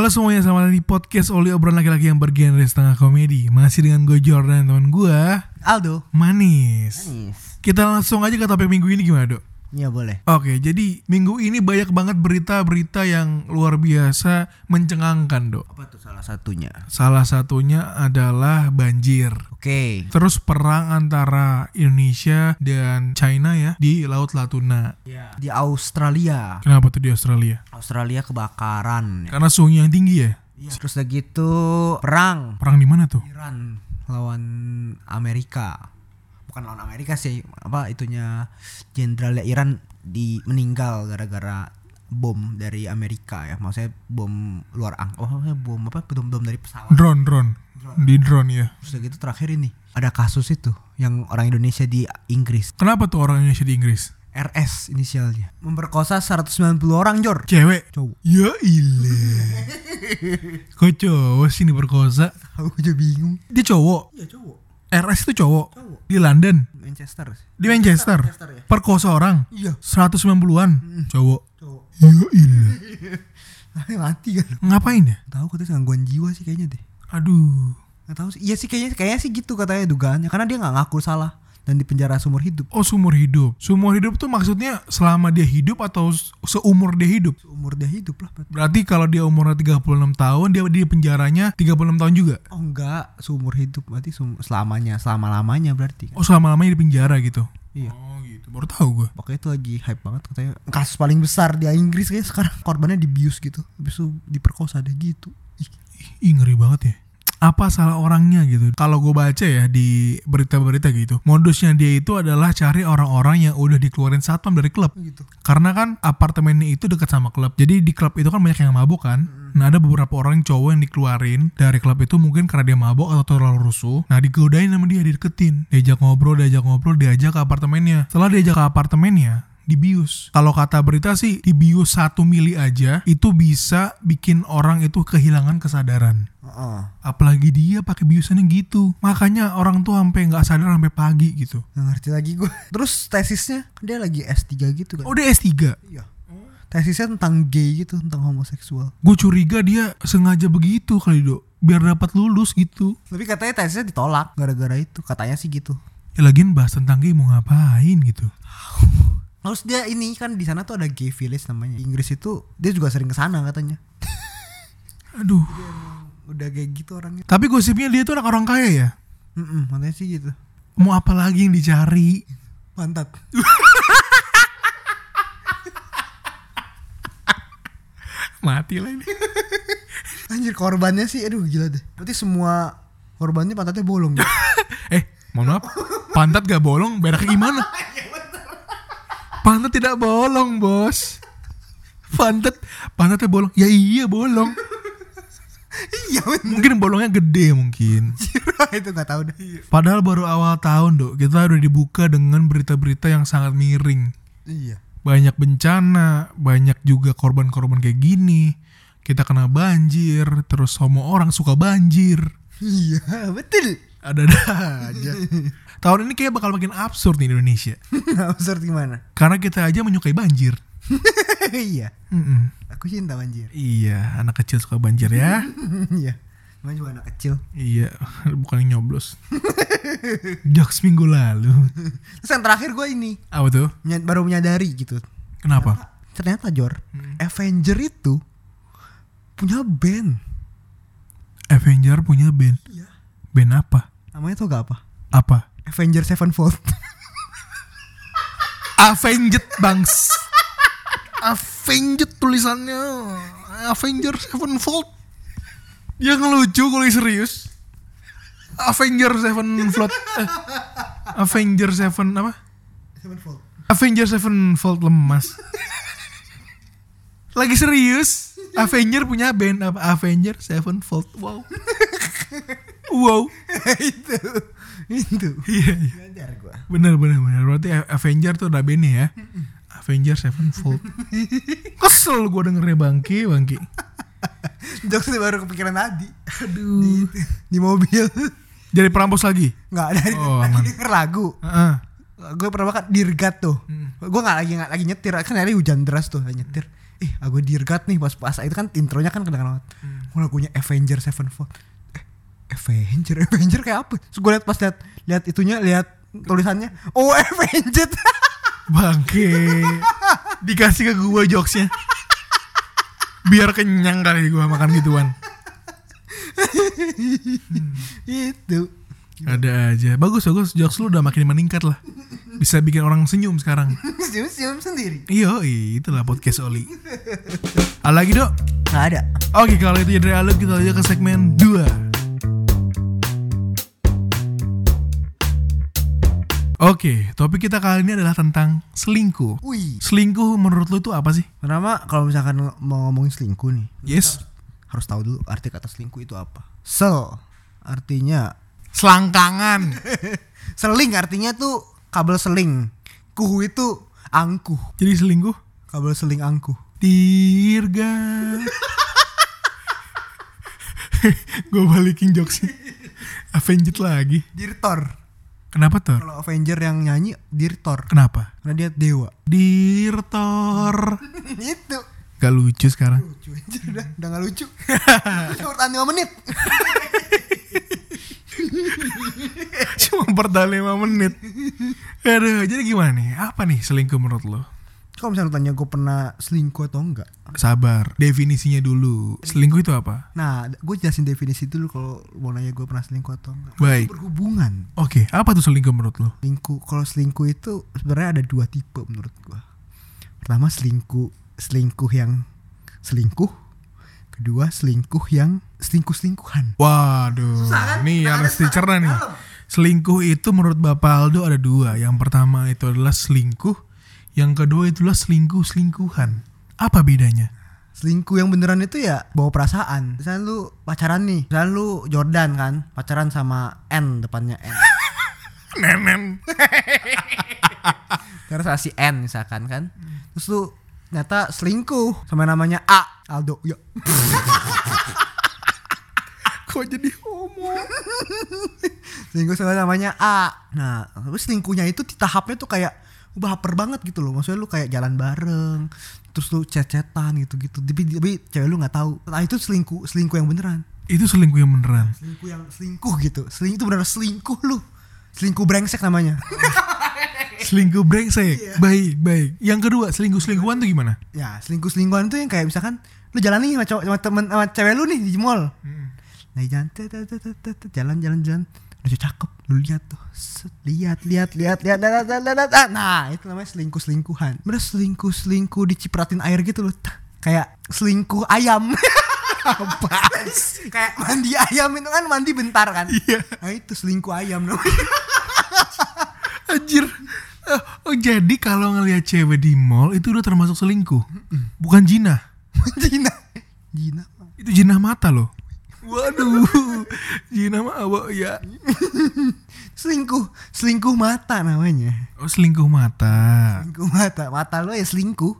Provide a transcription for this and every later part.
Halo semuanya, selamat datang di podcast Oli Obrolan Laki-Laki yang bergenre setengah komedi Masih dengan gue Jordan, teman gue Aldo. Manis Manis. Kita langsung aja ke topik minggu ini gimana dok? Iya boleh. Oke, jadi minggu ini banyak banget berita-berita yang luar biasa mencengangkan dok Apa tuh salah satunya? Salah satunya adalah banjir Oke. Terus perang antara Indonesia dan China ya di Laut Latuna. Di Australia. Kenapa tuh di Australia? Australia kebakaran. Karena suhunya yang tinggi ya. Terus udah gitu perang Perang di mana tuh? Iran lawan Amerika. Bukan lawan Amerika sih, apa itunya jenderalnya Iran di meninggal gara-gara bom dari Amerika ya. Maksudnya bom luar ang, oh maksudnya bom apa? Bom bom dari pesawat. Drone, drone. Di drone ya. Terus udah gitu terakhir ini ada kasus itu yang orang Indonesia di Inggris. Kenapa tuh orang Indonesia di Inggris? RS inisialnya memperkosa 190 orang Jor Cewek. cowok Ya ilah. Kok cowok sih ini perkosa? aku juga bingung Dia cowok. iya cowok RS itu cowok. Cowok. Di London. Manchester Di Manchester. Manchester ya? Perkosa orang. iya 190-an. Cowok. cowok Ya ilah. mati kan Ngapain ya? tahu katanya gangguan jiwa sih kayaknya deh Aduh. nggak tahu sih iya sih kayaknya kayaknya sih gitu katanya dugaannya karena dia nggak ngaku salah dan dipenjara seumur hidup Oh seumur hidup. Seumur hidup tuh maksudnya selama dia hidup atau se- seumur dia hidup. seumur dia hidup lah berarti. Berarti kalau dia umurnya 36 tahun dia di penjaranya 36 tahun juga. oh enggak seumur hidup berarti selamanya selama lamanya berarti kan Oh selama-lamanya di penjara gitu. Iya. Oh gitu. Baru tahu gue. Pokoknya itu lagi hype banget katanya kasus paling besar di Inggris kayak sekarang korbannya dibius gitu habis itu diperkosa deh gitu Ih, Ih ngeri banget ya. Apa salah orangnya gitu? Kalau gue baca ya di berita-berita gitu, modusnya dia itu adalah cari orang-orang yang udah dikeluarin satpam dari klub. gitu Karena kan apartemennya itu dekat sama klub. Jadi di klub itu kan banyak yang mabuk kan. Nah ada beberapa orang cowok yang dikeluarin dari klub itu mungkin karena dia mabuk atau terlalu rusuh. Nah digodain sama dia, dideketin. Diajak ngobrol, diajak ngobrol, diajak ke apartemennya. Setelah diajak ke apartemennya, dibius. Kalau kata berita sih, dibius satu mili aja itu bisa bikin orang itu kehilangan kesadaran. Heeh. Apalagi dia pakai biusannya gitu. Makanya orang tuh sampai nggak sadar sampai pagi gitu. nggak ngerti lagi gue terus tesisnya dia lagi S3 gitu kan Oh dia S3. iya tesisnya tentang gay gitu tentang homoseksual Gue curiga dia sengaja begitu kali dok Biar dapat lulus gitu tapi katanya tesisnya ditolak gara-gara itu katanya sih gitu Ya lagian bahas tentang gay mau ngapain gitu Terus dia ini kan di sana tuh ada gay village namanya. Inggris itu dia juga sering ke sana katanya. Aduh Udah kayak gitu orangnya. Tapi gosipnya dia tuh anak orang kaya ya Heeh, katanya sih gitu. Mau apa lagi yang dicari Pantat. Mati lah ini Anjir korbannya sih aduh gila deh. Berarti semua korbannya pantatnya bolong ya. Eh mohon maaf Pantat gak bolong beraknya gimana Pantat tidak bolong bos Pantat Pantatnya bolong Ya iya bolong Iya bener. Mungkin bolongnya gede mungkin itu nggak tahu deh. Padahal baru awal tahun dok Kita udah dibuka dengan berita-berita yang sangat miring Iya. banyak bencana, banyak juga korban-korban kayak gini. Kita kena banjir, terus semua orang suka banjir. Iya, betul. Ada-ada aja. Tahun ini kayak bakal makin absurd nih Indonesia. Absurd gimana? Karena kita aja menyukai banjir. iya. Mm-mm. Aku cinta banjir. Iya, anak kecil suka banjir ya. Iya. Emang juga anak kecil. iya, bukan yang nyoblos. Jokes minggu lalu. Terus yang terakhir gue ini Apa tuh? baru menyadari gitu. Kenapa? Ternyata Jor, Avenger itu punya band. Avenger punya band. Iya. Band apa? Namanya tuh gak apa? Apa? Avenger Sevenfold. Avenged bangs. Avenged tulisannya. Avenger Sevenfold. Dia ngelucu kalau yang serius. Avenger Sevenfold. Eh, Avenger Seven apa? Sevenfold. Avenger Sevenfold lemas. Lagi serius. Avenger punya band apa? Avenger Sevenfold. Wow. wow. itu itu Iya, iya. gua Bener bener bener. Berarti Avenger tuh ada bandnya ya. Avenger Sevenfold. Kesel gue dengernya bangki bangki. jokes baru kepikiran tadi Aduh. di mobil Jadi perampos lagi. nggak dari Oh, lagi aman. denger lagu Heeh. gue pernah makan dirgat tuh Hmm. gue nggak lagi nggak lagi nyetir kan hari hujan deras tuh nyetir eh aku dirgat nih pas pas itu kan intronya kan kedengeran banget Hmm. oh, lagunya Avenger Sevenfold eh Avenger Avenger kayak apa terus gue liat pas liat lihat itunya lihat tulisannya oh Avenger Bangke. Dikasih ke gue jokesnya. Biar kenyang kali gue makan gituan. itu Ada aja. Bagus bagus jokes lu udah makin meningkat lah. Bisa bikin orang senyum sekarang. cium sendiri Iya, itulah podcast Oli. Ada lagi dok? nggak ada Oke kalau itu dari Aluk kita lanjut ke segmen 2 Oke, topik kita kali ini adalah tentang selingkuh. wih Selingkuh menurut lu itu apa sih? pertama kalau misalkan mau ngomongin selingkuh nih Yes. harus tahu dulu arti kata selingkuh itu apa sel artinya Selangkangan. Seling artinya tuh kabel seling. Kuhu itu angkuh. Jadi selingkuh? Kabel seling angkuh. Dirga. Gue balikin jokesnya. Avenged lagi. Dirtor. Kenapa Thor? Kalau Avenger yang nyanyi Dirtor. Kenapa? Karena dia dewa. Dirtor. itu. Gak lucu sekarang. Lucu anjir udah, udah gak lucu. Cuma tahan 5 menit. Cuma bertahan 5 menit. Aduh, jadi gimana nih? Apa nih selingkuh menurut lo? Kalau misalnya lu tanya gue pernah selingkuh atau enggak. Sabar, definisinya dulu. Selingkuh itu apa? Nah, gue jelasin definisi dulu kalau mau nanya gue pernah selingkuh atau enggak. Baik. Berhubungan. Oke, apa tuh selingkuh menurut lo? Selingkuh, kalau selingkuh itu sebenarnya ada dua tipe menurut gue. Pertama selingkuh, selingkuh yang selingkuh. Kedua selingkuh yang selingkuh-selingkuhan. Waduh, kan? nih Nah, harus ada dicerna nih. Selingkuh itu menurut Bapak Aldo ada dua. Yang pertama itu adalah selingkuh. Yang kedua itulah selingkuh-selingkuhan. Apa bedanya? Selingkuh yang beneran itu ya bawa perasaan. Misalnya lu pacaran nih, misalnya lu Jordan kan, pacaran sama N depannya N. Nenen. Terus si N misalkan kan. Terus lu ternyata selingkuh sama namanya A Aldo. Ya. Kok jadi homo? selingkuh sama namanya A. Nah, terus selingkuhnya itu di tahapnya tuh kayak baper banget gitu loh. Maksudnya lu kayak jalan bareng, terus lu chat-chatan gitu-gitu. Tapi, tapi cewek lu nggak tahu. Nah, itu selingkuh, selingkuh yang beneran. Itu selingkuh yang beneran. Selingkuh yang selingkuh gitu. Selingkuh itu beneran selingkuh lu. Selingkuh brengsek namanya. Selingkuh brengsek. Baik, baik. Yang kedua, selingkuh-selingkuhan tuh gimana? ya, selingkuh-selingkuhan tuh yang kayak misalkan lu jalan nih sama, cowok, sama temen sama cewek lu nih di mall. Nah, jalan jalan jalan jalan udah cakep lu lihat tuh. Lihat lihat lihat lihat lihat lihat lihat nah itu namanya selingkuh selingkuhan udah selingkuh selingkuh dicipratin air gitu loh. Kayak selingkuh ayam. Apa kayak mandi ayam itu kan mandi bentar kan? Iya. nah itu selingkuh ayam namanya. Anjir. Eh, oh jadi kalau ngelihat cewek di mall itu udah termasuk selingkuh? Bukan jina? Jina. Jina itu jina mata loh. Waduh. Jinah mah apa ya? Selingkuh, selingkuh mata namanya. Oh, selingkuh mata. Selingkuh mata, mata lu ya selingkuh.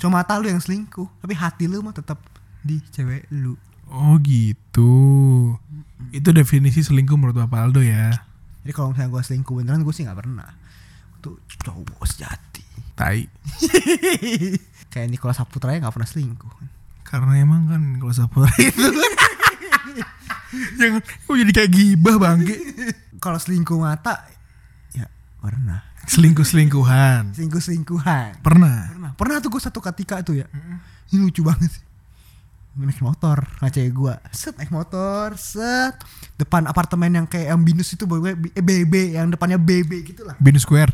Cuma mata lu yang selingkuh, tapi hati lu mah tetap di cewek lu. Oh, gitu. Itu definisi selingkuh menurut Bapak Aldo ya. Jadi kalau misalnya gue selingkuh beneran gue sih nggak pernah. Itu cowok sejati. Tai. Kayak Nikola Saputra ya nggak pernah selingkuh. Karena emang kan kalau Saputra itu Jangan kok jadi kayak gibah bangke. Kalau selingkuh mata, ya pernah. Selingkuh-selingkuhan. Selingkuh selingkuhan. Pernah. Pernah, pernah tuh gue satu ketika tuh ya. Ini lucu banget sih. Naik motor, cewek gue Set, naik motor, set Depan apartemen yang kayak yang binus itu B- eh, BB, yang depannya BB gitu lah Bin Square.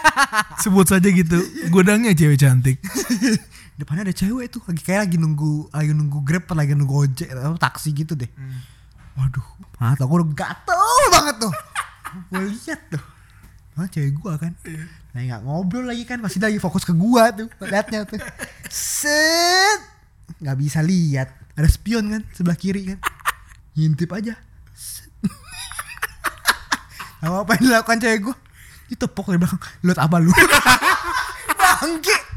Sebut saja gitu. Godangnya cewek cantik. Depannya ada cewek tuh, lagi kayak lagi nunggu Lagi nunggu Grab, atau lagi nunggu ojek atau taksi gitu deh. Waduh, mata gue udah gatel banget tuh. Gue liat tuh. Nah, cewek gue kan. Lagi gak ngobrol lagi kan Masih lagi fokus ke gua tuh Liatnya tuh. Set! Nggak bisa lihat ada spion kan sebelah kiri kan. Ngintip aja. Set. Apa yang dilakukan cewek gue ditepok dari belakang. Lihat apa lu? Bangke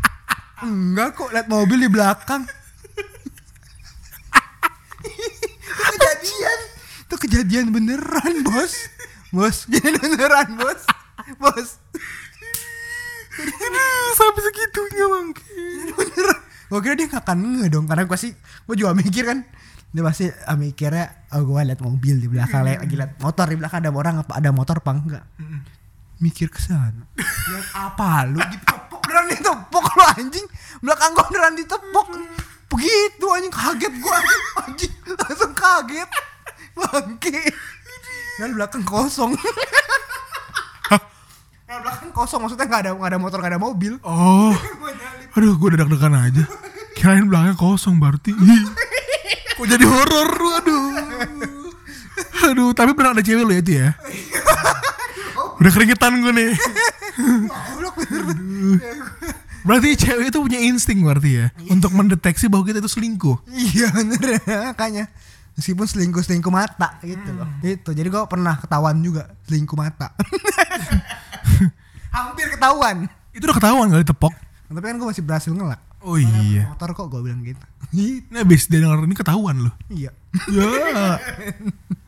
enggak kok lihat mobil di belakang. Itu kejadian. Itu kejadian beneran bos. Bos jadi beneran bos. Bos. Aduh, sampai segitunya bang. beneran. Gue kira dia gak akan nge dong karena gue sih gue juga mikir kan. Dia pasti ah, mikirnya oh gue liat mobil di belakang liat, lagi liat motor di belakang ada orang apa ada motor apa enggak? Mikir ke sana. Lihat apa lu ditepok beneran ditepok lu anjing. Belakang gue beneran ditepok begitu anjing. Kaget gue anjing, anjing langsung kaget. Bangke. Dan belakang kosong. Nah, belakang kosong. Maksudnya nggak ada nggak ada motor nggak ada mobil. Oh, aduh gue udah deg-degan aja. Kirain belakangnya kosong berarti. Kok jadi horor, aduh. Aduh, tapi benar ada cewek lo ya itu ya. Udah keringetan gue nih. Goblok bener Berarti cewek itu punya insting berarti ya? Untuk mendeteksi bahwa kita itu selingkuh. Iya bener makanya. Meskipun selingkuh-selingkuh mata gitu loh. Itu jadi gue pernah ketahuan juga Selingkuh mata. Hampir ketahuan. Itu udah ketahuan kali tepok. Tapi kan gue masih berhasil ngelak. Oh iya. Motor kok gue bilang gitu Ini habis dia denger ini ketahuan loh. Iya Ya.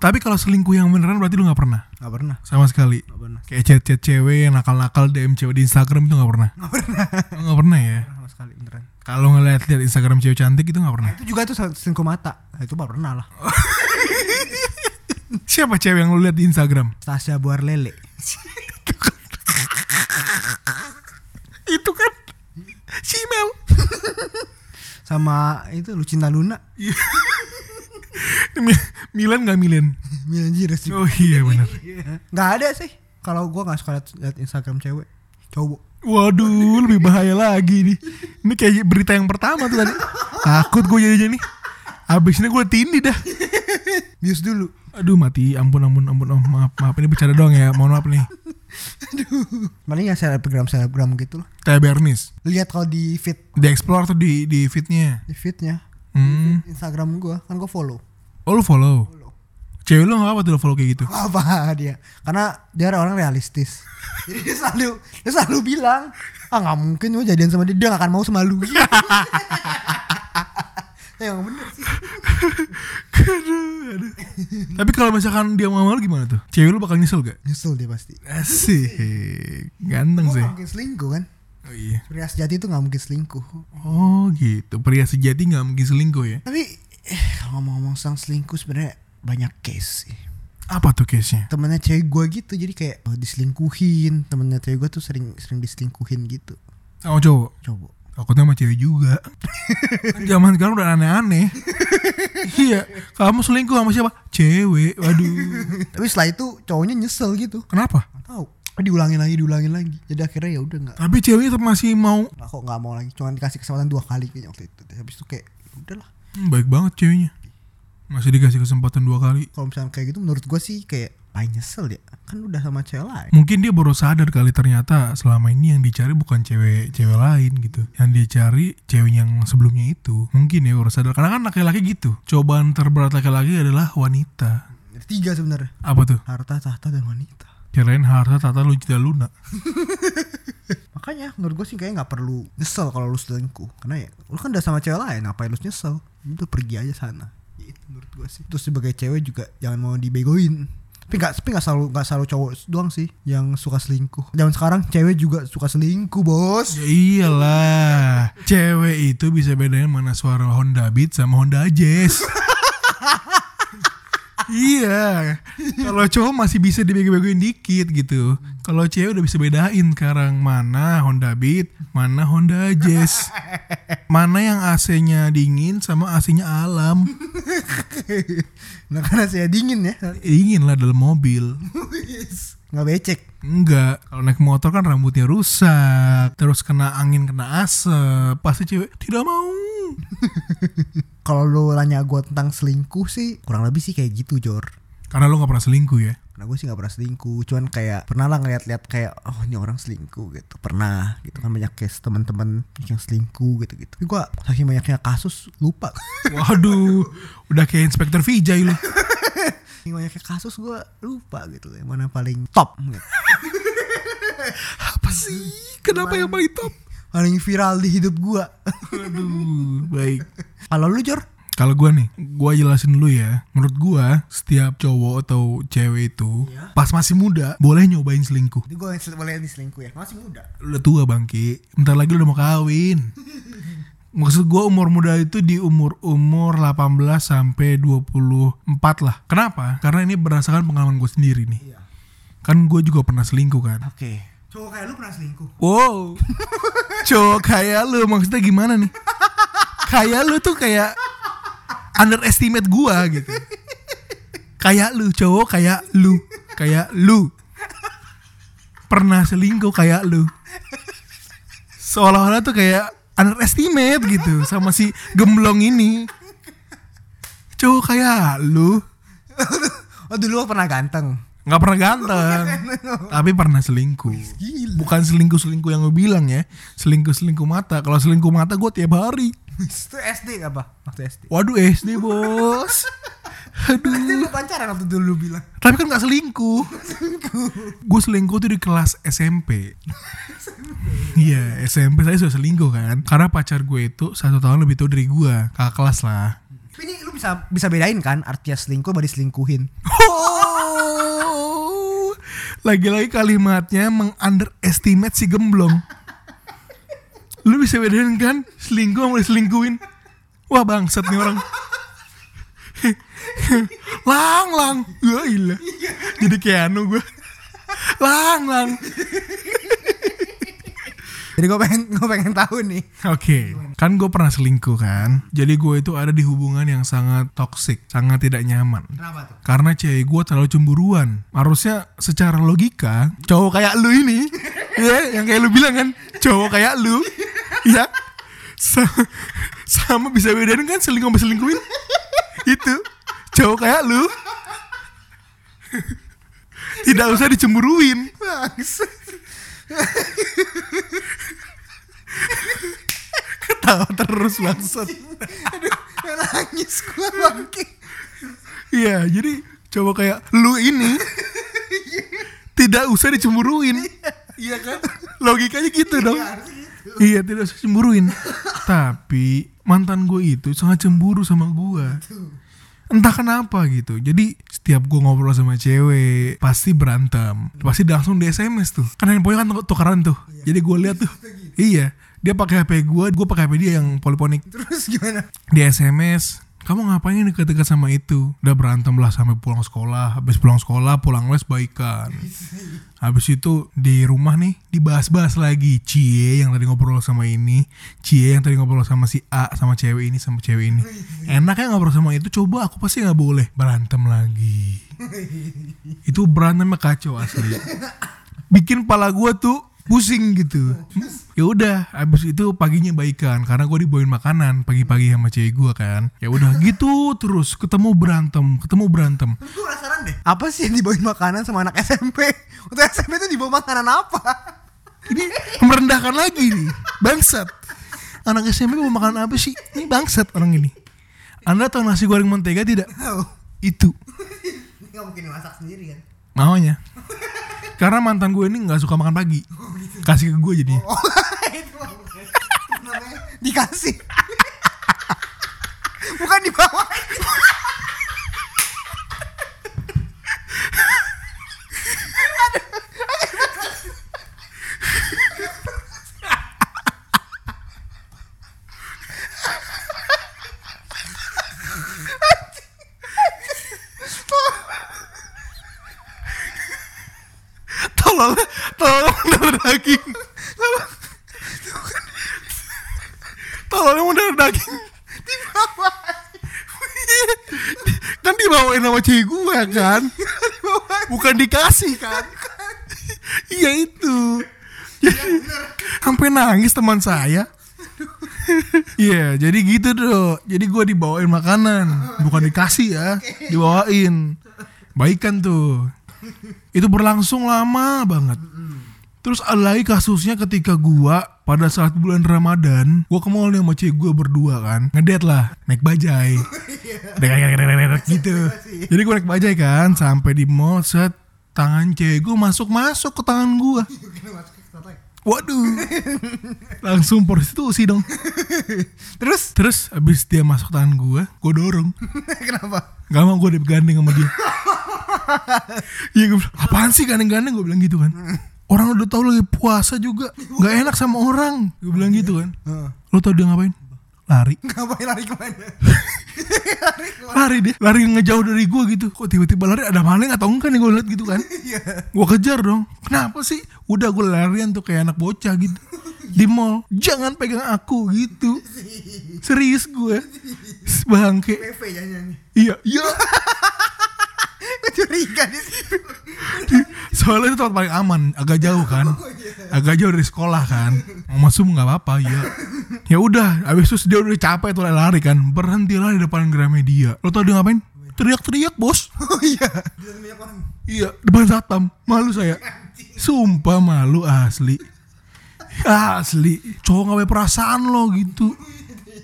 Tapi kalau selingkuh yang beneran berarti lu nggak pernah Gak pernah sama sekali. Gak pernah Kayak chat-chat cewek yang nakal-nakal DM cewek di Instagram itu nggak pernah. Gak pernah Oh, Nggak pernah ya. Sama sekali beneran Kalau ngeliat lihat Instagram cewek cantik itu nggak pernah. Itu juga tuh selingkuh mata Nah, Itu gak pernah lah Siapa cewek yang lu lihat di Instagram? Tasya Buar Lele Itu kan si Mel. Sama itu Lucinta Luna Mi- Milan nggak Milan? Milan juga Oh iya benar. Gak ada sih Kalau gue gak suka liat, liat Instagram cewek Cowok Waduh, lebih bahaya lagi nih. Ini kayak berita yang pertama tuh tadi. Takut gue jadi nih. Abis ini gue tindih dah. Bius dulu Aduh mati, ampun ampun ampun. Oh, maaf maaf. Ini bercanda doang ya, mohon maaf nih. Paling ya selebgram selebgram gitu loh. Teh Bernis, Lihat kalau di feed. Di explore tuh di di feednya. Di feednya. Hmm. Instagram gue Kan gue follow. Oh lu follow? Follow. Cewek lu gak apa tuh lu follow kayak gitu? apa dia. Karena dia orang realistis. Jadi dia selalu dia selalu bilang ah nggak mungkin gue jadian sama dia. Dia gak akan mau sama lu emang bener sih aduh, aduh. Tapi kalau misalkan dia mau sama lu gimana tuh? Cewek lu bakal nyesel gak? nyesel dia pasti Asik, ganteng sih. gak mungkin selingkuh kan Oh iya. pria sejati itu gak mungkin selingkuh Oh gitu, pria sejati gak mungkin selingkuh ya? tapi eh, kalau ngomong-ngomong tentang selingkuh sebenarnya banyak case sih Apa tuh case-nya? temennya cewek gue gitu jadi kayak oh, diselingkuhin temennya cewek gue tuh sering sering diselingkuhin gitu Sama cowok? coba Takutnya sama cewek juga. Kan Zaman sekarang udah aneh-aneh. iya, kamu selingkuh sama siapa? Cewek. Waduh. tapi setelah itu cowoknya nyesel gitu Kenapa? Tahu diulangin lagi diulangin lagi jadi akhirnya ya udah nggak Tapi ceweknya tetap masih mau. nggak kok nggak mau lagi cuma dikasih kesempatan dua kali kayaknya waktu itu habis itu kayak "Ya udahlah Hmm, baik banget ceweknya. Masih dikasih kesempatan dua kali. kalau misalnya kayak gitu menurut gue sih kayak paling nyesel ya kan udah sama cewek lain Mungkin dia baru sadar kali ternyata selama ini yang dicari bukan cewek cewek lain gitu. Yang dia cari cewek yang sebelumnya itu. Mungkin ya baru sadar. Karena kan laki-laki gitu. Cobaan terberat laki-laki adalah wanita. Ada tiga sebenarnya Apa tuh? harta tahta dan wanita Kirain harta tata lu tidak lunak. makanya menurut gue sih kayak nggak perlu nyesel kalau lu selingkuh karena ya lu kan udah sama cewek lain ngapain lu nyesel udah pergi aja sana itu menurut gue sih terus sebagai cewek juga jangan mau dibegoin tapi nggak tapi nggak selalu nggak selalu cowok doang sih yang suka selingkuh zaman sekarang cewek juga suka selingkuh bos Ya iyalah. Cewek itu bisa bedain mana suara Honda Beat sama Honda Jazz. iya. Kalau cowok masih bisa dibego-begoin dikit gitu. Kalau cewek udah bisa bedain sekarang mana Honda Beat, mana Honda Jazz. Mana yang AC-nya dingin sama AC-nya alam. nah karena saya dingin ya Dingin lah dalam mobil. nggak becek Enggak, kalau naik motor kan rambutnya rusak, terus kena angin, kena asap. Pasti cewek tidak mau. kalau lu nanya gue tentang selingkuh sih kurang lebih sih kayak gitu Jor Karena lu gak pernah selingkuh ya. Nah gue sih gak pernah selingkuh Cuman kayak Pernah lah ngeliat-liat kayak Oh ini orang selingkuh gitu Pernah gitu kan Banyak case teman-teman Yang selingkuh gitu-gitu Tapi gue saking banyaknya kasus Lupa Waduh, udah kayak Inspektur Vijay lu. Saking banyaknya kasus gue lupa gitu Yang mana paling top gitu. Apa sih? Kenapa yang paling top? Paling viral di hidup gue Aduh, baik. Kalau lu Jor Kalau gua nih, gua jelasin dulu ya. Menurut gua, setiap cowok atau cewek itu Iya. pas masih muda boleh nyobain selingkuh. Ini gue boleh diselingkuh ya Masih muda Lu udah tua bangki, bentar lagi lu udah mau kawin. Maksud gua umur muda itu di umur umur 18 sampai 24 lah. Kenapa? Karena ini berdasarkan pengalaman gue sendiri nih. Iya Kan gue juga pernah selingkuh kan. Oke Cowok kayak lu pernah selingkuh Wow. Cowok kayak lu maksudnya gimana nih? Kayak lu tuh kayak underestimate gua gitu. Kayak lu cowok kayak lu, kayak lu. Pernah selingkuh kayak lu. Seolah-olah tuh kayak underestimate gitu sama si gemblong ini. Cowok kayak lu Oh dulu pernah ganteng nggak pernah ganteng, tapi pernah selingkuh. Gila. Bukan selingkuh-selingkuh yang gue bilang ya. Selingkuh-selingkuh mata. Kalau selingkuh mata gue tiap hari. Itu SD apa? Waktu SD Waduh SD bos. Aduh Itu lu pacaran waktu dulu lu bilang. Tapi kan gak selingkuh. Gue selingkuh tuh di kelas SMP Iya SMP saya sudah selingkuh kan. Karena pacar gue itu Satu tahun lebih tua dari gue. Kakak kelas lah. Tapi ini lu bisa bisa bedain kan artinya selingkuh sama diselingkuhin? Oh, Lagi-lagi kalimatnya Meng-underestimate si gemblong. Lu bisa bedain kan? Selingkuh sama diselingkuhin. Wah bangsat nih orang. Lang lang. Gue ilah jadi Keanu gue lang lang Jadi gue pengen gue pengen tahu nih. Oke kan gue pernah selingkuh kan. Jadi gue itu ada di hubungan yang sangat toksik sangat tidak nyaman. Kenapa tuh? karena cewek gue terlalu cemburuan. Harusnya secara logika cowok kayak lu ini ya yang kayak lu bilang kan cowok kayak lu ya sama, sama bisa bedain kan selingkuh sama selingkuhin? Itu cowok kayak lu tidak usah dicemburuin. Bangsat ketawa terus bangsat. Aduh nangis gue bangke. Iya jadi cowok kayak lu ini tidak usah dicemburuin. Iya. Kan? Logikanya gitu dong. iya tidak usah cemburuin. Tapi mantan gue itu sangat cemburu sama gue entah kenapa gitu. Jadi setiap gue ngobrol sama cewek pasti berantem. Pasti langsung di sms tuh. Kan handphonenya kan tukeran tuh. Jadi gue lihat tuh. Iya. Dia pakai hp gue gue pakai hp dia yang poliponik Terus gimana? di SMS kamu ngapain deket-deket sama itu? Udah berantem lah sampai pulang sekolah. Habis pulang sekolah pulang les baikan. Habis itu di rumah nih dibahas-bahas lagi. Cie yang tadi ngobrol sama ini. Cie yang tadi ngobrol sama si A sama cewek ini sama cewek ini. Enaknya ngobrol sama itu coba aku pasti nggak boleh. Berantem lagi. Itu berantemnya kacau asli. Bikin pala gua tuh pusing gitu. Ya udah abis itu paginya baikan karena gue dibawain makanan pagi-pagi sama cewek gue kan. Ya udah gitu terus ketemu berantem ketemu berantem. Gue penasaran deh Apa sih yang dibawain makanan sama anak SMP? Untuk SMP itu dibawa makanan apa? ini merendahkan lagi nih bangsat. Anak SMP mau makan apa sih? Ini bangsat orang ini. Anda tahu nasi goreng mentega tidak? Itu. Gak mungkin masak sendiri kan? Namanya karena mantan gue ini nggak suka makan pagi kasih ke gue jadi. Oh itu dikasih. Bukan dibawa tolong mendarah daging tolong mendarah daging kan dibawain sama cewek gue kan bukan dikasih kan iya itu jadi sampai nangis teman saya Iya, jadi gitu dong. Jadi gue dibawain makanan, bukan dikasih ya, dibawain. baikan tuh itu berlangsung lama banget terus ada lagi kasusnya ketika gua pada saat bulan Ramadan gua ke mall nih sama cewek gua berdua kan ngedet lah naik bajai gitu jadi gua naik bajai kan sampai di mall set tangan cewek gua masuk masuk ke tangan gua Waduh, langsung prostitusi dong. Terus Terus abis dia masuk tangan gua, gua dorong. kenapa? Gak mau gue digandeng sama dia Iya gue bilang Apaan sih gandeng-gandeng Gue bilang gitu kan Orang udah tau lagi puasa juga Gak enak sama orang Gue bilang gitu kan. Lo tau dia ngapain? Lari. Ngapain lari ke mana? Lari dia. Lari ngejauh dari gue gitu. Kok tiba-tiba lari? Ada maling atau enggak nih gue liat gitu kan? Iya. Gue kejar dong. Kenapa sih? Udah gue larian tuh kayak anak bocah gitu. Di mall. Jangan pegang aku gitu. Serius gue Bangke. Nyanyi. Iya. Iya Gue curiga di situ. Soalnya itu tempat paling aman, agak jauh kan, agak jauh dari sekolah kan. Mau masuk nggak apa-apa, ya. Ya udah, abis itu dia udah capek tuh lari kan, berhentilah di depan Gramedia. Lo tau dia ngapain? Teriak-teriak bos. Oh iya. Iya, depan satpam. Malu saya. Sumpah malu asli. Asli. Cowok gak punya perasaan lo gitu.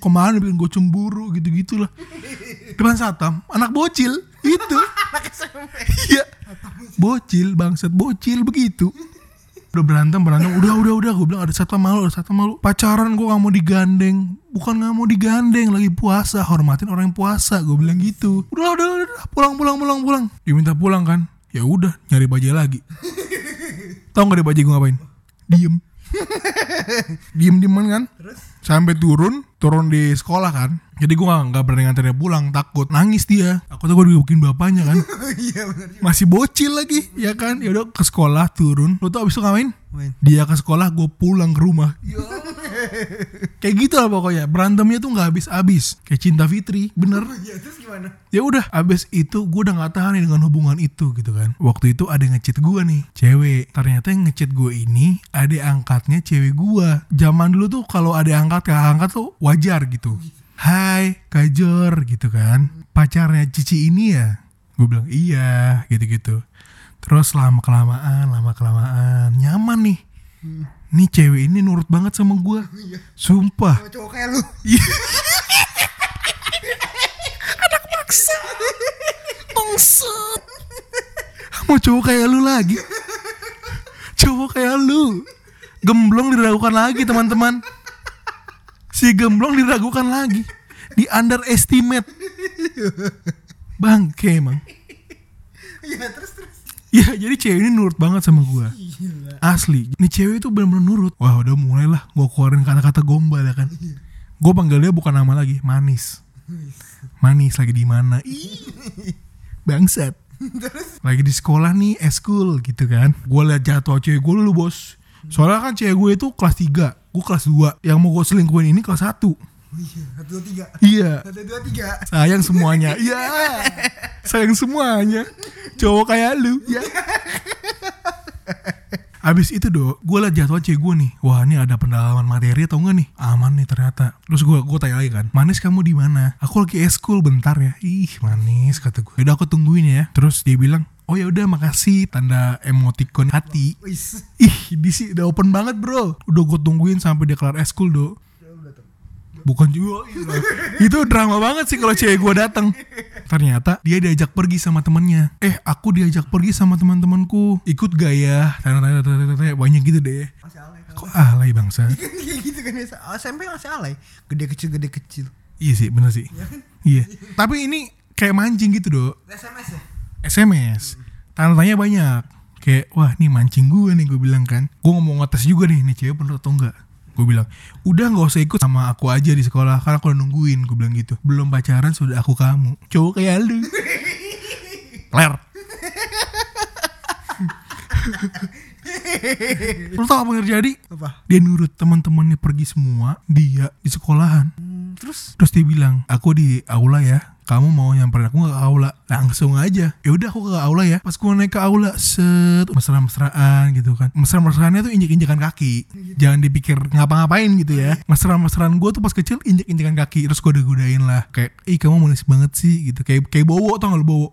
Ke mana bikin gue cemburu gitu-gitulah. Depan satpam, anak bocil. Itu. Iya. Bocil, bangsat bocil begitu. Udah berantem berantem, udah udah udah gue bilang ada satpam malu, ada satpam malu. Pacaran gue gak mau digandeng, bukan gak mau digandeng, lagi puasa, hormatin orang yang puasa. Gue bilang gitu. Udah udah udah, pulang pulang pulang pulang. Diminta pulang kan? Ya udah, nyari bajai lagi. Tahu gak di bajai gue ngapain? Diem. diem dieman kan? Sampai turun, turun di sekolah kan. Jadi gue gak, gak berani nganterin dia pulang, takut nangis dia. Aku tuh gue digebukin bapaknya kan. Iya. Masih bocil lagi, ya kan? Ya udah ke sekolah turun. Lo tau abis itu ngapain? Main. Dia ke sekolah, gue pulang ke rumah. Kayak gitu lah pokoknya. Berantemnya tuh nggak habis-habis. Kayak cinta Fitri, bener. Iya terus gimana? Ya udah, abis itu gue udah nggak tahan nih dengan hubungan itu gitu kan. Waktu itu ada ngechat gue nih, cewek. Ternyata yang ngechat gue ini ada angkatnya cewek gue. Zaman dulu tuh kalau ada angkat kakak angkat tuh wajar gitu. Hai, Kajor gitu kan. Pacarnya Cici ini ya? Gue bilang iya gitu-gitu. Terus lama kelamaan, lama kelamaan nyaman nih. Nih cewek ini nurut banget sama gue. Sumpah. Sama cowok kayak lu. Bangsat. Mau cowok kayak lu lagi. Cowok kayak lu. Gemblong diragukan lagi teman-teman. Si gemblong diragukan lagi. Di underestimate. Bangke emang. Iya terus terus. Ya jadi cewek ini nurut banget sama gua. Asli. Ini cewek itu benar-benar nurut. Wah udah mulai lah. Gue keluarin kata-kata gombal ya kan. Gue panggil dia bukan nama lagi. Manis. Manis lagi di mana? Bangsat. Lagi di sekolah nih, eskul gitu kan. Gue liat jatuh cewek gue dulu bos. Soalnya kan cewek gue itu kelas 3 Gue kelas 2 Yang mau gue selingkuhin ini kelas 1 Oh iya. Satu dua tiga. Iya Satu dua tiga. Sayang semuanya Iya Sayang semuanya Cowok kayak lu ya. Abis itu do, gue liat jadwal cewek gue nih. Wah ini ada pendalaman materi atau enggak nih? Aman nih ternyata. Terus gue gue tanya lagi kan, manis kamu di mana? Aku lagi eskul bentar ya. Ih manis kata gue. Udah aku tungguin ya. Terus dia bilang, oh ya udah makasih tanda emoticon hati. Ih di sini udah open banget bro. Udah gue tungguin sampai dia kelar eskul do. Bukan juga Itu drama banget sih kalau cewek gue datang Ternyata dia diajak pergi sama temennya Eh aku diajak pergi sama teman-temanku Ikut gak ya tanya-tanya, Banyak gitu deh kan? Kok alay bangsa gitu kan biasa. SMP masih alay. Gede kecil gede kecil. Iya sih bener sih Iya Tapi ini kayak mancing gitu do SMS ya? SMS Tanya-tanya banyak. Kayak wah nih mancing gue nih gue bilang kan. Gue ngomong ngetes juga nih Nih cewek bener atau enggak? Gue bilang Udah gak usah ikut sama aku aja di sekolah Karena aku udah nungguin Gue bilang gitu. Belum pacaran sudah aku kamu. Cowok kayak lu Ler. Lu tau apa yang terjadi? Apa? Dia nurut teman-temannya pergi semua Dia di sekolahan. Hmm, terus? Terus dia bilang, aku di aula ya. Kamu mau nyamperin aku ke aula? Langsung aja. Ya udah aku ke aula ya. Pas gue naik ke aula, set mesra-mesraan gitu kan. Mesra-mesraannya tuh injek-injekan kaki. Jangan dipikir ngapa-ngapain gitu ya. Mesra-mesraan gue tuh pas kecil injek-injekan kaki. Terus gue godain lah. Kayak, ih kamu manis banget sih gitu. Kayak kayak bowo tau gak lu bowo?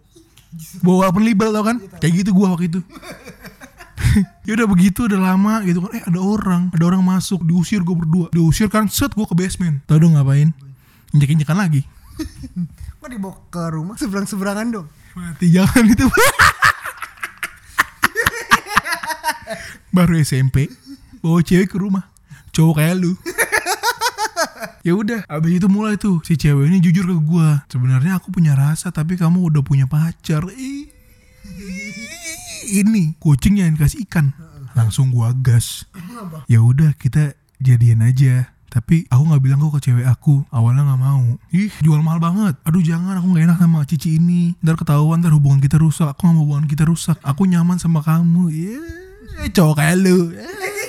bawa penlibal tau kan kayak gitu gua waktu itu ya udah begitu udah lama gitu kan eh ada orang ada orang masuk diusir gue berdua diusir kan set gue ke basement tau dong ngapain injek injekan lagi Kok dibawa ke rumah seberang-seberangan dong? mati jangan itu. Baru SMP bawa cewek ke rumah. Cowok kayak lu. Ya udah abis itu mulai tuh si cewek ini jujur ke gua. Sebenarnya aku punya rasa tapi kamu udah punya pacar. Ih, ini kucing yang dikasih ikan. Langsung gua gas. Ya udah kita jadian aja tapi aku nggak bilang kok ke cewek aku. Awalnya nggak mau. Ih jual mahal banget. Aduh jangan. Aku nggak enak sama cici ini. Ntar ketahuan ntar hubungan kita rusak. Aku nggak mau hubungan kita rusak. Aku nyaman sama kamu. Ya cowok kayak lu.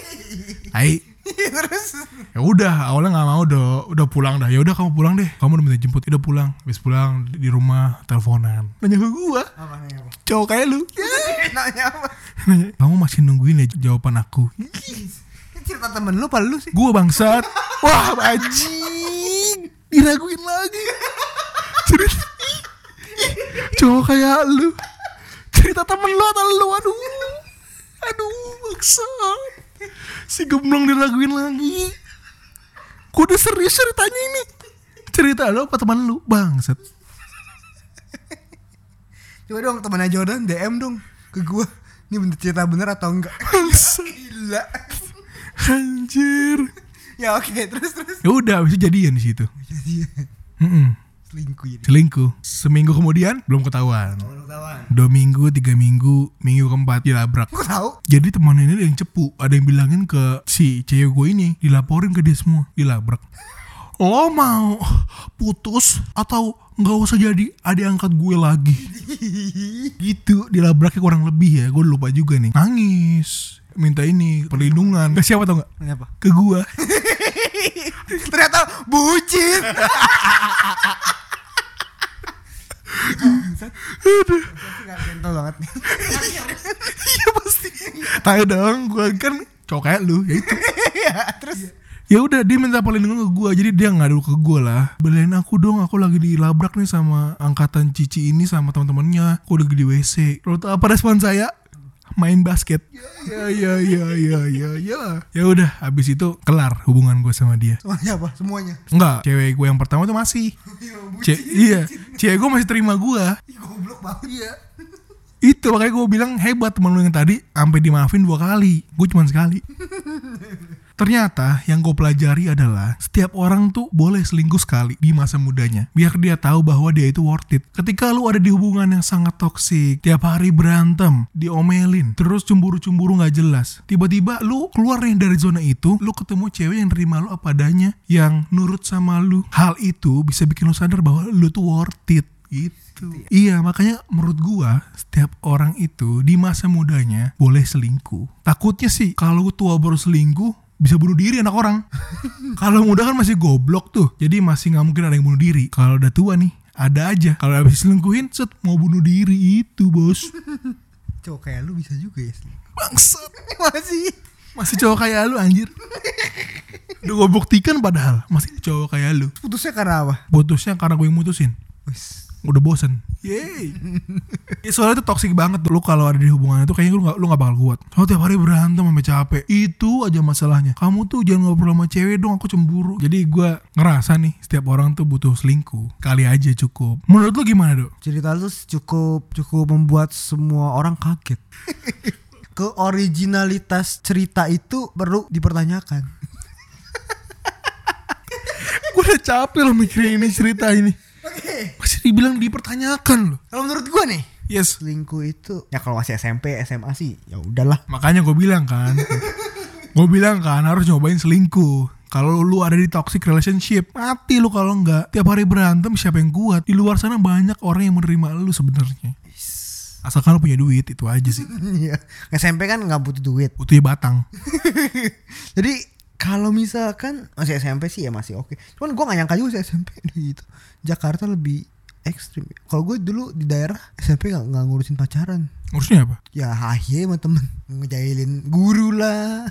Hai. Terus? Ya udah awalnya nggak mau udah udah pulang dah. Ya udah kamu pulang deh. Kamu udah minta jemput. Udah pulang. Habis pulang di rumah teleponan. Nanya ke gua. Apa nih apa? cowok kayak lu. Nanya apa? Nanya, kamu masih nungguin ya jawaban aku cerita temen lu apa lu sih? gua bangsat. Wah anjing. Diraguin lagi. Cerita. Cowok kayak lu. Cerita temen lu atau lu? Aduh. Aduh bangsat. Si gemblong diraguin lagi. Gua udah serius ceritanya ini. Cerita lu apa teman lu? Bangsat. Coba dong temennya Jordan DM dong ke gua. Ini bener cerita bener atau enggak? Gila. Anjir. Ya oke, terus terus. ya udah itu jadian di situ. Jadi Mm-mm. selingkuh ini. selingkuh. Seminggu kemudian belum ketahuan. Kalau ketahuan. dua minggu tiga minggu minggu keempat dilabrak. Kok tahu? jadi temannya ini ada yang cepu. Ada yang bilangin ke si cewek gue ini dilaporin ke dia semua dilabrak. Lo mau putus atau nggak usah jadi adik angkat gue lagi? Gitu dilabraknya kurang lebih ya. Gue lupa juga nih. Nangis minta ini perlindungan. Ke siapa tau nggak? Kenapa? ke gue Ternyata bucin. Gak gentle banget nih. iya pasti. Tahu dong gue kan cowok kayak lu ya itu. Iya, terus? Ya udah dia minta perlindungan ke gue jadi dia ngadu ke gue lah. Belain aku dong aku lagi dilabrak nih sama angkatan cici ini sama teman-temannya. Aku lagi di WC lo tau apa respon saya main basket ya ya ya ya ya ya ya udah habis itu kelar hubungan gue sama dia semuanya apa? Semuanya. enggak cewek gue yang pertama tuh masih Ce iya cewek gue masih terima gue goblok banget. Iya. itu makanya gue bilang hebat temen lu yang tadi sampai dimaafin dua kali gue cuma sekali Ternyata yang gue pelajari adalah setiap orang tuh boleh selingkuh sekali di masa mudanya. Biar dia tahu bahwa dia itu worth it. Ketika lu ada di hubungan yang sangat toksik, tiap hari berantem, diomelin, terus cemburu-cemburu gak jelas. Tiba-tiba lu keluar nih dari zona itu, lu ketemu cewek yang nerima lu apa adanya, yang nurut sama lu. Hal itu bisa bikin lu sadar bahwa lu tuh worth it gitu. Iya, makanya menurut gua setiap orang itu di masa mudanya boleh selingkuh. Takutnya sih kalau tua baru selingkuh bisa bunuh diri anak orang. kalau muda kan masih goblok tuh. Jadi masih nggak mungkin ada yang bunuh diri. Kalau udah tua nih, ada aja. Kalau habis selingkuhin, set mau bunuh diri itu, Bos. Cowok kayak lu bisa juga ya. Bangsat. Masih. Masih cowok kayak lu anjir. Udah gue buktikan padahal masih cowok kayak lu. Putusnya karena apa? Putusnya karena gue yang mutusin. Wis. Udah bosen. Yeay. Ya, Soalnya itu toxic banget Lu kalau ada di hubungan itu Kayaknya lu gak, lu gak bakal kuat. Soalnya tiap hari berantem sampai capek. Itu aja masalahnya. Kamu tuh jangan ngobrol sama cewek dong Aku cemburu. Jadi gue ngerasa nih Setiap orang tuh butuh selingkuh. Kali aja cukup. Menurut lu gimana dok? Cerita lu cukup cukup membuat semua orang kaget. Keoriginalitas cerita itu perlu dipertanyakan. Gue udah capek loh mikirin ini cerita ini Oke. Masih dibilang dipertanyakan loh. Kalau menurut gua nih, Yes. selingkuh itu ya kalau masih SMP, SMA sih ya udahlah. Makanya gue bilang kan Gue bilang kan harus nyobain selingkuh. Kalau lu ada di toxic relationship mati lu kalau enggak. Tiap hari berantem siapa yang kuat? Di luar sana banyak orang yang menerima lu sebenarnya. Asalkan lu punya duit itu aja sih. Iya. SMP kan nggak butuh duit. butuhnya batang. Jadi kalau misalkan masih SMP sih ya masih oke. Cuman gua gak nyangka juga sih SMP gitu. Jakarta lebih ekstrim. Kalau gue dulu di daerah SMP nggak nggak ngurusin pacaran. ngurusnya apa Ya haye sama temen ngejailin guru lah.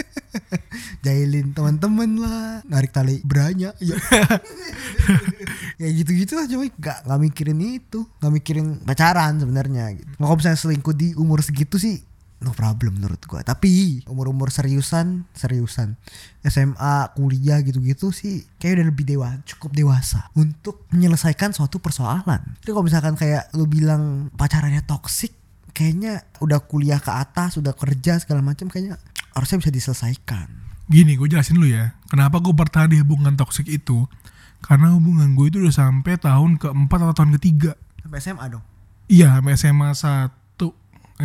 Jailin teman-teman lah, narik tali beranya, ya. Kayak gitu-gitu lah cuma nggak nggak mikirin itu, nggak mikirin pacaran sebenarnya gitu. Kalau misalnya selingkuh di umur segitu sih no problem menurut gua. Tapi umur-umur seriusan, seriusan SMA, kuliah gitu-gitu sih kayak udah lebih dewa, cukup dewasa untuk menyelesaikan suatu persoalan. Jadi kalau misalkan kayak lu bilang pacarannya toksik, kayaknya udah kuliah ke atas, udah kerja segala macam kayaknya harusnya bisa diselesaikan. Gini, gue jelasin dulu ya. Kenapa gue bertahan di hubungan toksik itu? Karena hubungan gue itu udah sampai tahun keempat atau tahun ketiga. Sampai SMA dong. Iya, sampai SMA 1,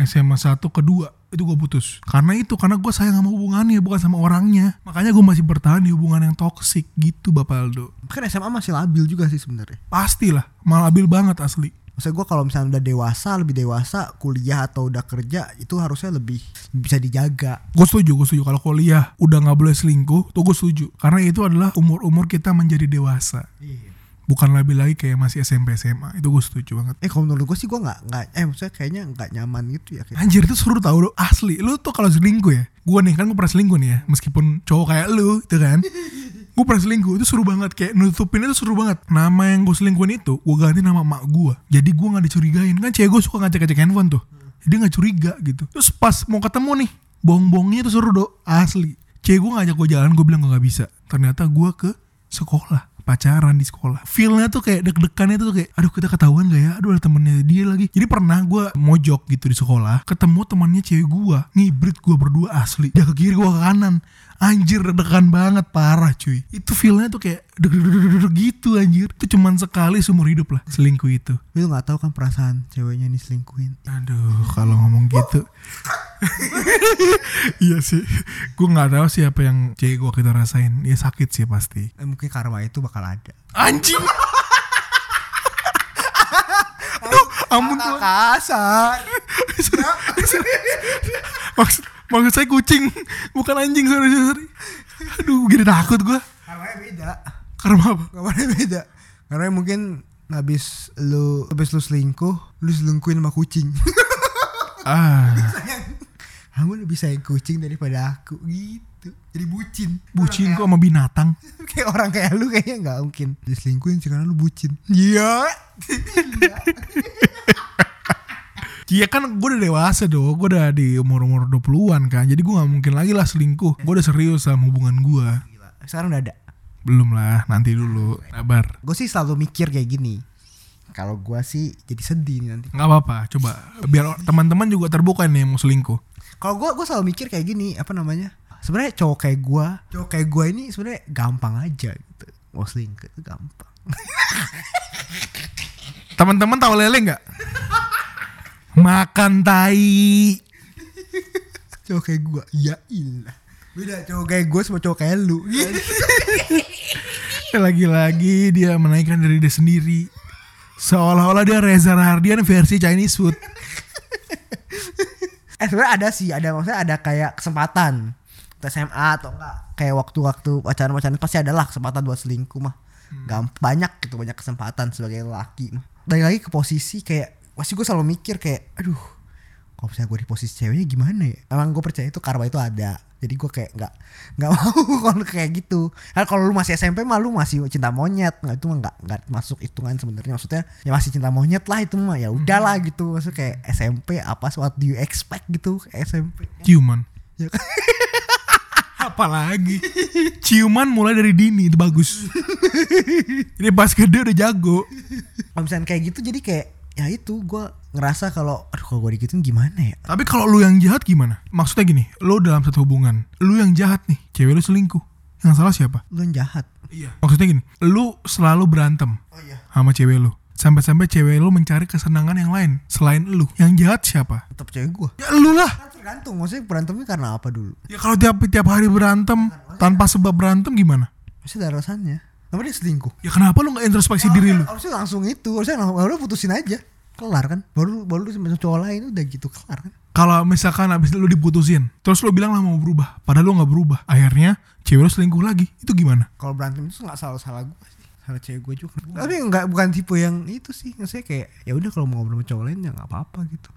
SMA 1 kedua itu gue putus. Karena itu, karena gue sayang sama hubungannya bukan sama orangnya. Makanya gue masih bertahan di hubungan yang toksik gitu, Bapak Aldo. Kan SMA masih labil juga sih sebenarnya. Pastilah, malah labil banget asli. Maksudnya gue kalau misalnya udah dewasa, lebih dewasa, kuliah atau udah kerja itu harusnya lebih bisa dijaga. Gue setuju, gue setuju. Kalau kuliah udah nggak boleh selingkuh, tuh gue setuju. Karena itu adalah umur-umur kita menjadi dewasa. Bukan lebih lagi kayak masih SMP SMA. Itu gue setuju banget. Eh kalau menurut gue sih gue nggak nggak eh maksudnya kayaknya nggak nyaman gitu ya. Kayak. Anjir itu seru tau lu asli. Lu tuh kalau selingkuh ya. Gue nih kan gue pernah selingkuh nih ya. Meskipun cowok kayak lu itu kan. gue pernah selingkuh itu seru banget kayak nutupin itu seru banget nama yang gue selingkuhin itu gue ganti nama emak gue jadi gue nggak dicurigain kan cewek gue suka ngecek ngecek handphone tuh jadi nggak curiga gitu terus pas mau ketemu nih bohong-bohongnya tuh seru do asli cewek gue ngajak gue jalan gue bilang gue nggak bisa ternyata gue ke sekolah pacaran di sekolah. Feelnya tuh kayak deg-degannya tuh kayak aduh kita ketahuan gak ya? Aduh ada temennya dia lagi. Jadi pernah gue mojok gitu di sekolah ketemu temannya cewek gue ngibrit gue berdua asli. Dia ke kiri gue ke kanan anjir deg-degan banget parah cuy. Itu feelnya tuh kayak deg-deg gitu anjir. Itu cuman sekali seumur hidup lah selingkuh itu. Lu nggak tahu kan perasaan ceweknya nih selingkuhin. aduh kalau ngomong gitu. Iya sih. Gue nggak tahu sih apa yang cewek gue kita rasain. Ya sakit sih pasti. Eh, mungkin karma itu bakal ada. anjing! Aduh ampun kasar. maksud maksud saya kucing bukan anjing sorry sorry aduh gini takut gue Karmanya beda. karena apa Karmanya beda. Karena mungkin habis lu habis lu selingkuh, lu selingkuhin sama kucing. ah Kamu lebih sayang kucing daripada aku gitu. Jadi bucin. bucin kok sama binatang kayak orang kayak lu kayaknya nggak mungkin diselingkuhin sih karena lu bucin iya Iya kan gue udah dewasa dong, gue udah di umur-umur 20-an kan. Jadi gue gak mungkin lagi lah selingkuh. Gue udah serius sama hubungan gue sekarang udah ada? Belum lah, nanti dulu. Sabar. Gue sih selalu mikir kayak gini. Kalau gue sih jadi sedih nih nanti. Gak apa-apa, coba Biar teman-teman juga terbuka nih mau selingkuh. Kalau gue gue selalu mikir kayak gini apa namanya? Sebenarnya cowok kayak gue cowok kayak gue ini sebenarnya gampang aja gitu. Mau selingkuh itu gampang. Teman-teman tahu lele nggak? Makan tai. Cowok kayak gue ya ilah. Beda cowok kayak gue sama cowok kayak lu. Lagi-lagi dia menaikkan diri dia sendiri. Seolah-olah dia Reza Rahardian versi Chinese food. Eh sebenarnya ada sih. Ada maksudnya ada kayak kesempatan. Ke SMA atau enggak. Kayak waktu-waktu pacaran-pacaran pasti ada lah kesempatan buat selingkuh mah. Gampang banyak gitu banyak kesempatan sebagai laki mah. Balik lagi ke posisi kayak pasti gue selalu mikir kayak aduh kalau misalnya gue di posisi ceweknya gimana ya? Emang gue percaya itu karma itu ada. Jadi gue kayak nggak nggak mau kalau kayak gitu. Kan kalau lu masih SMP mah lu masih cinta monyet. Nggak itu mah nggak nggak masuk hitungan sebenarnya. Maksudnya ya masih cinta monyet lah itu mah. Ya udahlah gitu. Maksudnya kayak SMP apa what do you expect gitu SMP Ciuman. Ya kan? Apalagi? Ciuman mulai dari dini itu bagus. Ini pas gede udah jago. Kalau misalnya kayak gitu jadi kayak ya itu gue ngerasa kalau aduh kalau gue digituin gimana ya? Tapi kalau lu yang jahat gimana? Maksudnya gini Lu dalam satu hubungan Lu yang jahat nih Cewek lu selingkuh. Yang salah siapa? lu yang jahat. Iya. Maksudnya gini Lu selalu berantem oh iya. Sama cewek lu. Sampai-sampai cewek lu mencari kesenangan yang lain Selain lu. Yang jahat siapa? tetap cewek gue Ya lu lah. Kan tergantung maksudnya berantemnya karena apa dulu? Ya kalau tiap tiap hari berantem Tanpa sebab berantem gimana? pasti ada alasannya kenapa dia selingkuh? Ya kenapa lu gak introspeksi diri lu? harusnya langsung itu. Harusnya langsung baru putusin aja. Kelar kan? Baru baru lu sama cowok lain udah gitu kelar kan? Kalau misalkan abis lu diputusin Terus lu bilang lah mau berubah Padahal lu gak berubah. Akhirnya cewek lu selingkuh lagi. Itu gimana? kalau berantem itu nggak salah salah gue sih. Salah cewek gue juga. Tapi nggak bukan tipe yang itu sih. Maksudnya kayak ya udah kalau mau ngobrol sama cowok lain ya nggak apa apa gitu.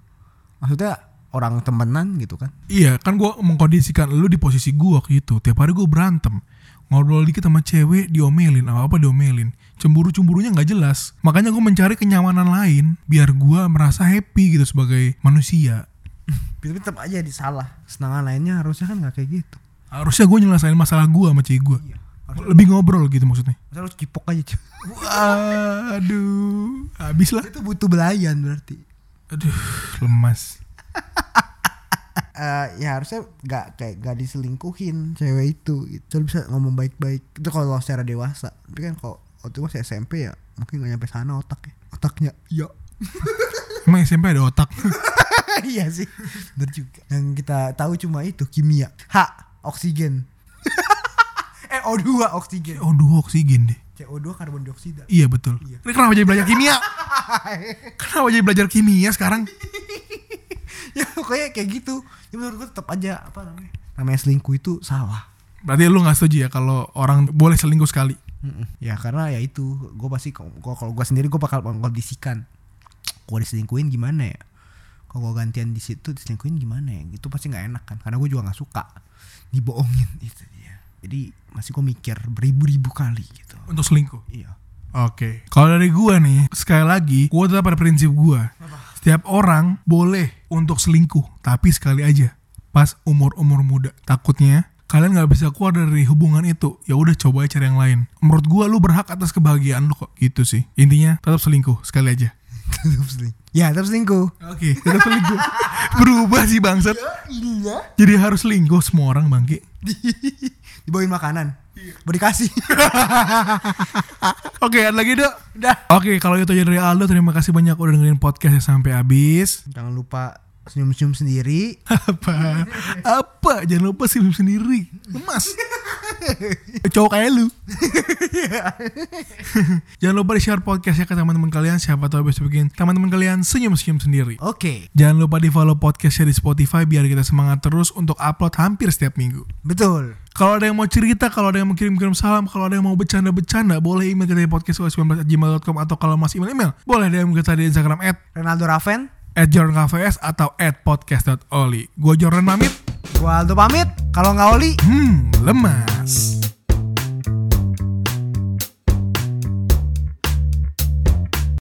Maksudnya orang temenan gitu kan? Iya kan gue mengkondisikan lu di posisi gue waktu itu. Tiap hari gue berantem Ngobrol dikit sama cewek diomelin. Apa-apa diomelin? Cemburu-cemburunya nggak jelas. Makanya gue mencari kenyamanan lain Biar gue merasa happy gitu sebagai manusia. Tapi tetap aja disalah. Senangan lainnya harusnya kan nggak kayak gitu. Harusnya gue nyelesain masalah gue sama cewek gue Lebih ngobrol gitu maksudnya. Masa lu cipok aja cuy Waduh Habis lah. Itu butuh belayan berarti. Aduh lemas Eh, ya harusnya nggak kayak nggak diselingkuhin cewek itu itu bisa ngomong baik-baik. Itu kalau secara dewasa. Tapi kan kalau waktu itu masih SMP ya mungkin nggak nyampe sana otaknya. Otaknya ya Emang SMP ada otak? Iya sih. Bener juga. Yang kita tahu cuma itu kimia. H oksigen. Eh O2 oksigen. Oh dua oksigen deh. CO2 karbon dioksida. Iya betul. Iya. Ini kenapa jadi belajar kimia? kenapa jadi belajar kimia sekarang? ya pokoknya kayak gitu. Ya menurut gue tetap aja apa namanya namanya selingkuh itu salah. Berarti lu gak setuju ya kalau orang boleh selingkuh sekali? Mm-mm. ya karena ya itu gue pasti kalau kalau gue sendiri gue bakal mengkondisikan gue diselingkuhin gimana ya? Kalau gue gantian di situ diselingkuhin gimana ya? Itu pasti nggak enak kan karena gue juga nggak suka dibohongin itu dia. Jadi masih gue mikir beribu-ribu kali gitu. Untuk selingkuh? iya. Oke. Kalau dari gua nih Sekali lagi Gua tetap pada prinsip gua Setiap orang boleh untuk selingkuh Tapi sekali aja Pas umur-umur muda. Takutnya Kalian nggak bisa keluar dari hubungan itu. Ya udah coba aja cari yang lain. Menurut gua lu berhak atas kebahagiaan lu kok. Gitu sih. Intinya tetap selingkuh sekali aja. Tetap selingkuh. Ya tetap selingkuh. Oke tetap selingkuh. Berubah sih bangsat. Iya jadi harus selingkuh semua orang bangke dibawain makanan mau dikasih Oke, ada lagi dok. udah Oke, kalau itu aja dari Aldo, terima kasih banyak udah dengerin podcastnya sampai habis. jangan lupa senyum-senyum sendiri Apa? Apa? Jangan lupa sih sendiri. Lemas. Cowok kayak lu. Jangan lupa di share podcastnya ke teman-teman kalian. Siapa tahu bisa bikin teman-teman kalian senyum-senyum sendiri. oke Jangan lupa di follow podcastnya di Spotify biar kita semangat terus untuk upload hampir setiap minggu. betul Kalau ada yang mau cerita, kalau ada yang mau kirim-kirim salam, kalau ada yang mau bercanda-bercanda, boleh email kita di podcast19@gmail.com atau kalau masih email-email, boleh DM kita di Instagram at Ronaldo Raven at jordankvs atau at podcast.oli. Gue Jordan pamit. gua Aldo pamit kalau nggak Oli Hmm, lemas.